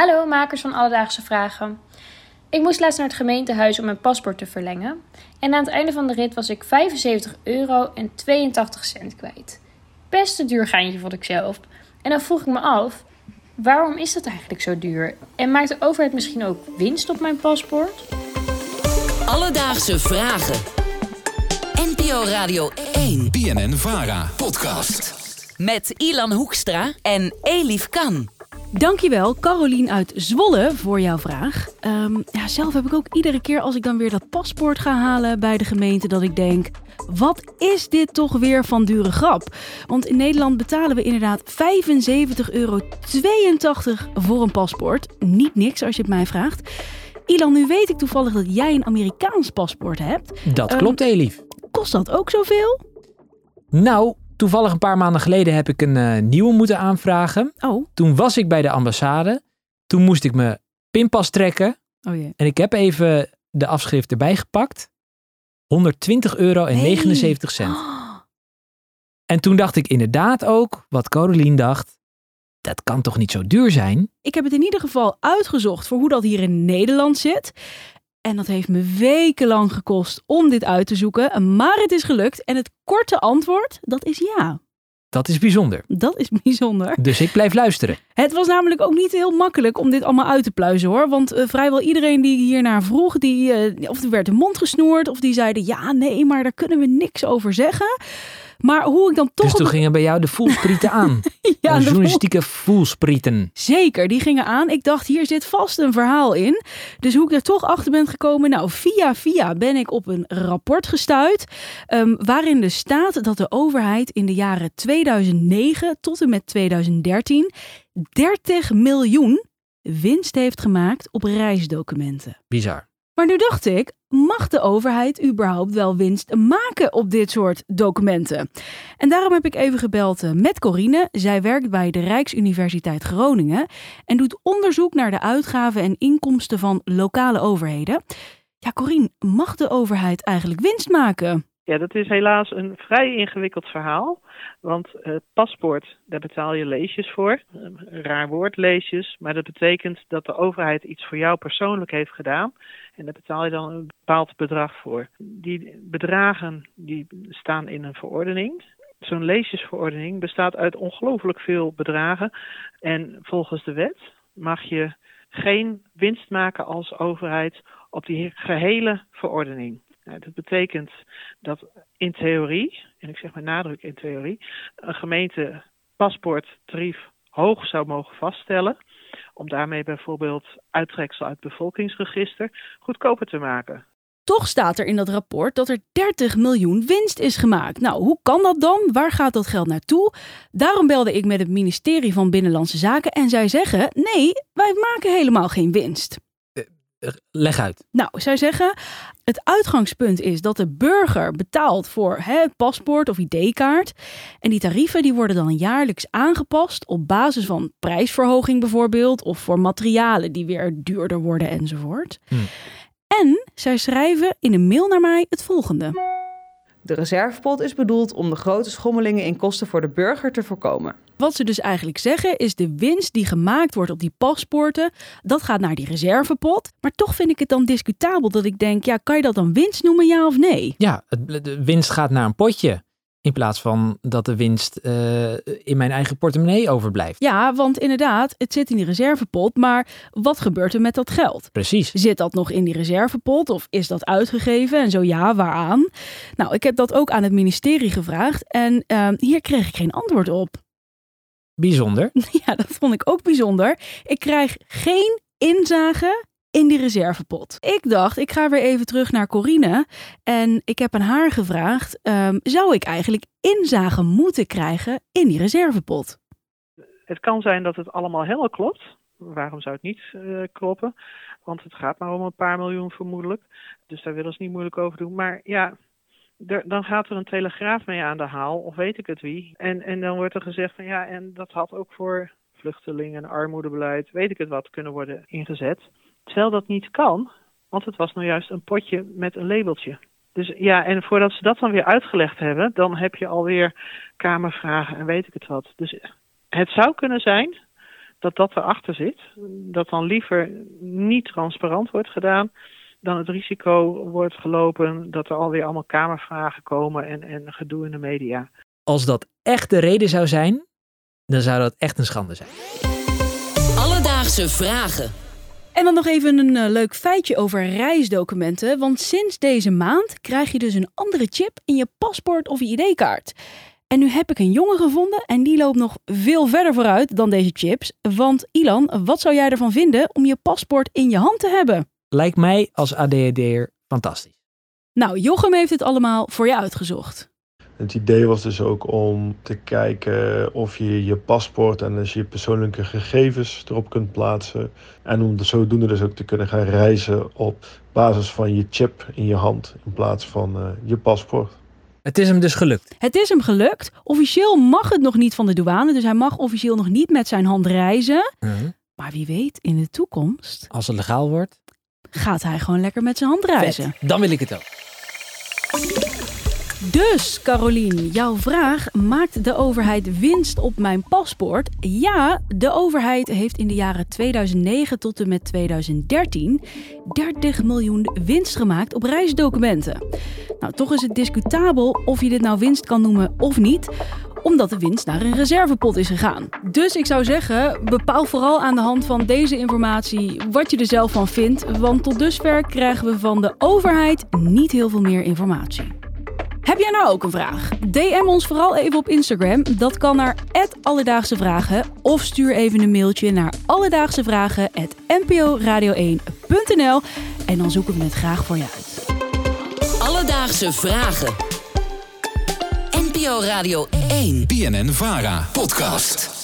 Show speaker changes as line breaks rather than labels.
Hallo makers van Alledaagse Vragen. Ik moest laatst naar het gemeentehuis om mijn paspoort te verlengen. En aan het einde van de rit was ik 75 euro en 82 cent kwijt. Best een duur geintje vond ik zelf. En dan vroeg ik me af, waarom is dat eigenlijk zo duur? En maakt de overheid misschien ook winst op mijn paspoort?
Alledaagse Vragen. NPO Radio 1.
BNN Vara. Podcast.
Met Ilan Hoekstra en Elif Kan.
Dankjewel, Carolien uit Zwolle, voor jouw vraag. Ehm, ja, zelf heb ik ook iedere keer als ik dan weer dat paspoort ga halen bij de gemeente, dat ik denk: wat is dit toch weer van dure grap? Want in Nederland betalen we inderdaad 75,82 euro voor een paspoort. Niet niks als je het mij vraagt. Ilan, nu weet ik toevallig dat jij een Amerikaans paspoort hebt.
Dat
Ehm,
klopt, Elif.
Kost dat ook zoveel?
Nou, toevallig een paar maanden geleden heb ik een eh, nieuwe moeten aanvragen.
Oh,
Toen was ik bij de ambassade. Toen moest ik mijn pinpas trekken.
oh jee.
En ik heb even de afschrift erbij gepakt. 120 euro en
Nee.
79 cent. En toen dacht ik inderdaad ook, wat Caroline dacht, dat kan toch niet zo duur zijn?
Ik heb het in ieder geval uitgezocht voor hoe dat hier in Nederland zit. En dat heeft me wekenlang gekost om dit uit te zoeken. Maar het is gelukt. En het korte antwoord, dat is ja.
Dat is bijzonder.
Dat is bijzonder.
Dus ik blijf luisteren.
Het was namelijk ook niet heel makkelijk om dit allemaal uit te pluizen hoor. Want eh, vrijwel iedereen die hiernaar vroeg, die, eh, of die werd de mond gesnoerd. Of die zeiden ja, nee, maar daar kunnen we niks over zeggen. Maar hoe ik dan toch...
Dus toen
op-
gingen bij jou de voelsprieten aan.
ja,
de journalistieke voelsprieten.
Zeker, die gingen aan. Ik dacht, hier zit vast een verhaal in. Dus hoe ik er toch achter ben gekomen, nou, via via ben ik op een rapport gestuurd. ehm, waarin dus staat dat de overheid in de jaren 2009 tot en met 2013 30 miljoen winst heeft gemaakt op reisdocumenten.
Bizar.
Maar nu dacht ik, mag de overheid überhaupt wel winst maken op dit soort documenten? En daarom heb ik even gebeld eh, met Corine. Zij werkt bij de Rijksuniversiteit Groningen en doet onderzoek naar de uitgaven en inkomsten van lokale overheden. Ja, Corine, mag de overheid eigenlijk winst maken?
Ja, dat is helaas een vrij ingewikkeld verhaal. Want het paspoort, daar betaal je leesjes voor. Raar woord, leesjes. Maar dat betekent dat de overheid iets voor jou persoonlijk heeft gedaan. En daar betaal je dan een bepaald bedrag voor. Die bedragen die staan in een verordening. Zo'n leesjesverordening bestaat uit ongelooflijk veel bedragen. En volgens de wet mag je geen winst maken als overheid op die gehele verordening. Nou, dat betekent dat in theorie, en ik zeg maar nadruk in theorie, een gemeente paspoorttarief hoog zou mogen vaststellen. Om daarmee bijvoorbeeld uittreksel uit bevolkingsregister goedkoper te maken.
Toch staat er in dat rapport dat er 30 miljoen winst is gemaakt. Nou, hoe kan dat dan? Waar gaat dat geld naartoe? Daarom belde ik met het ministerie van Binnenlandse Zaken en zij zeggen: nee, wij maken helemaal geen winst.
Eh, Leg uit.
Nou, zij zeggen, het uitgangspunt is dat de burger betaalt voor hè, het paspoort of ID-kaart. En die tarieven die worden dan jaarlijks aangepast op basis van prijsverhoging bijvoorbeeld. Of voor materialen die weer duurder worden enzovoort.
Hmm.
En zij schrijven in een mail naar mij het volgende.
De reservepot is bedoeld om de grote schommelingen in kosten voor de burger te voorkomen.
Wat ze dus eigenlijk zeggen is de winst die gemaakt wordt op die paspoorten, dat gaat naar die reservepot. Maar toch vind ik het dan discutabel dat ik denk, ja, kan je dat dan winst noemen, ja of nee?
Ja, het, de winst gaat naar een potje. In plaats van dat de winst eh, in mijn eigen portemonnee overblijft.
Ja, want inderdaad, het zit in die reservepot, maar wat gebeurt er met dat geld?
Precies.
Zit dat nog in die reservepot of is dat uitgegeven? En zo ja, waaraan? Nou, ik heb dat ook aan het ministerie gevraagd en ehm, hier kreeg ik geen antwoord op.
Bijzonder.
Ja, dat vond ik ook bijzonder. Ik krijg geen inzage in die reservepot. Ik dacht, ik ga weer even terug naar Corine en ik heb aan haar gevraagd, ehm, zou ik eigenlijk inzage moeten krijgen in die reservepot?
Het kan zijn dat het allemaal helemaal klopt. Waarom zou het niet eh, kloppen? Want het gaat maar om een paar miljoen vermoedelijk. Dus daar willen ze niet moeilijk over doen. Maar ja, dan gaat er een telegraaf mee aan de haal, of weet ik het wie. En, en dan wordt er gezegd van ja, en dat had ook voor vluchtelingen en armoedebeleid, weet ik het wat, kunnen worden ingezet. Terwijl dat niet kan, want het was nou juist een potje met een labeltje. Dus ja, en voordat ze dat dan weer uitgelegd hebben, dan heb je alweer kamervragen en weet ik het wat. Dus het zou kunnen zijn dat dat erachter zit. Dat dan liever niet transparant wordt gedaan dan het risico wordt gelopen dat er alweer allemaal kamervragen komen en, en gedoe in de media.
Als dat echt de reden zou zijn, dan zou dat echt een schande zijn.
Alledaagse vragen.
En dan nog even een eh, leuk feitje over reisdocumenten. Want sinds deze maand krijg je dus een andere chip in je paspoort of je ID-kaart. En nu heb ik een jongen gevonden en die loopt nog veel verder vooruit dan deze chips. Want Ilan, wat zou jij ervan vinden om je paspoort in je hand te hebben?
Lijkt mij als ADHD'er fantastisch.
Nou, Jochem heeft het allemaal voor je uitgezocht.
Het idee was dus ook om te kijken of je je paspoort en dus je persoonlijke gegevens erop kunt plaatsen. En om zodoende dus ook te kunnen gaan reizen op basis van je chip in je hand in plaats van uh, je paspoort.
Het is hem dus gelukt.
Het is hem gelukt. Officieel mag het nog niet van de douane, dus hij mag officieel nog niet met zijn hand reizen.
Uh
Maar wie weet, in de toekomst
Als het legaal wordt,
gaat hij gewoon lekker met zijn hand reizen.
vet. dan wil ik het ook.
Dus, Carolien, jouw vraag: maakt de overheid winst op mijn paspoort? Ja, de overheid heeft in de jaren 2009 tot en met 2013 30 miljoen winst gemaakt op reisdocumenten. Nou, toch is het discutabel of je dit nou winst kan noemen of niet omdat de winst naar een reservepot is gegaan. Dus ik zou zeggen, bepaal vooral aan de hand van deze informatie wat je er zelf van vindt, want tot dusver krijgen we van de overheid niet heel veel meer informatie. Heb jij nou ook een vraag? DM ons vooral even op Instagram. Dat kan naar Alledaagse Vragen. Of stuur even een mailtje naar alledaagsevragen.nporadio1.nl En dan zoeken we het graag voor je uit.
Alledaagse vragen. NPO Radio 1.
BNN Vara. Podcast.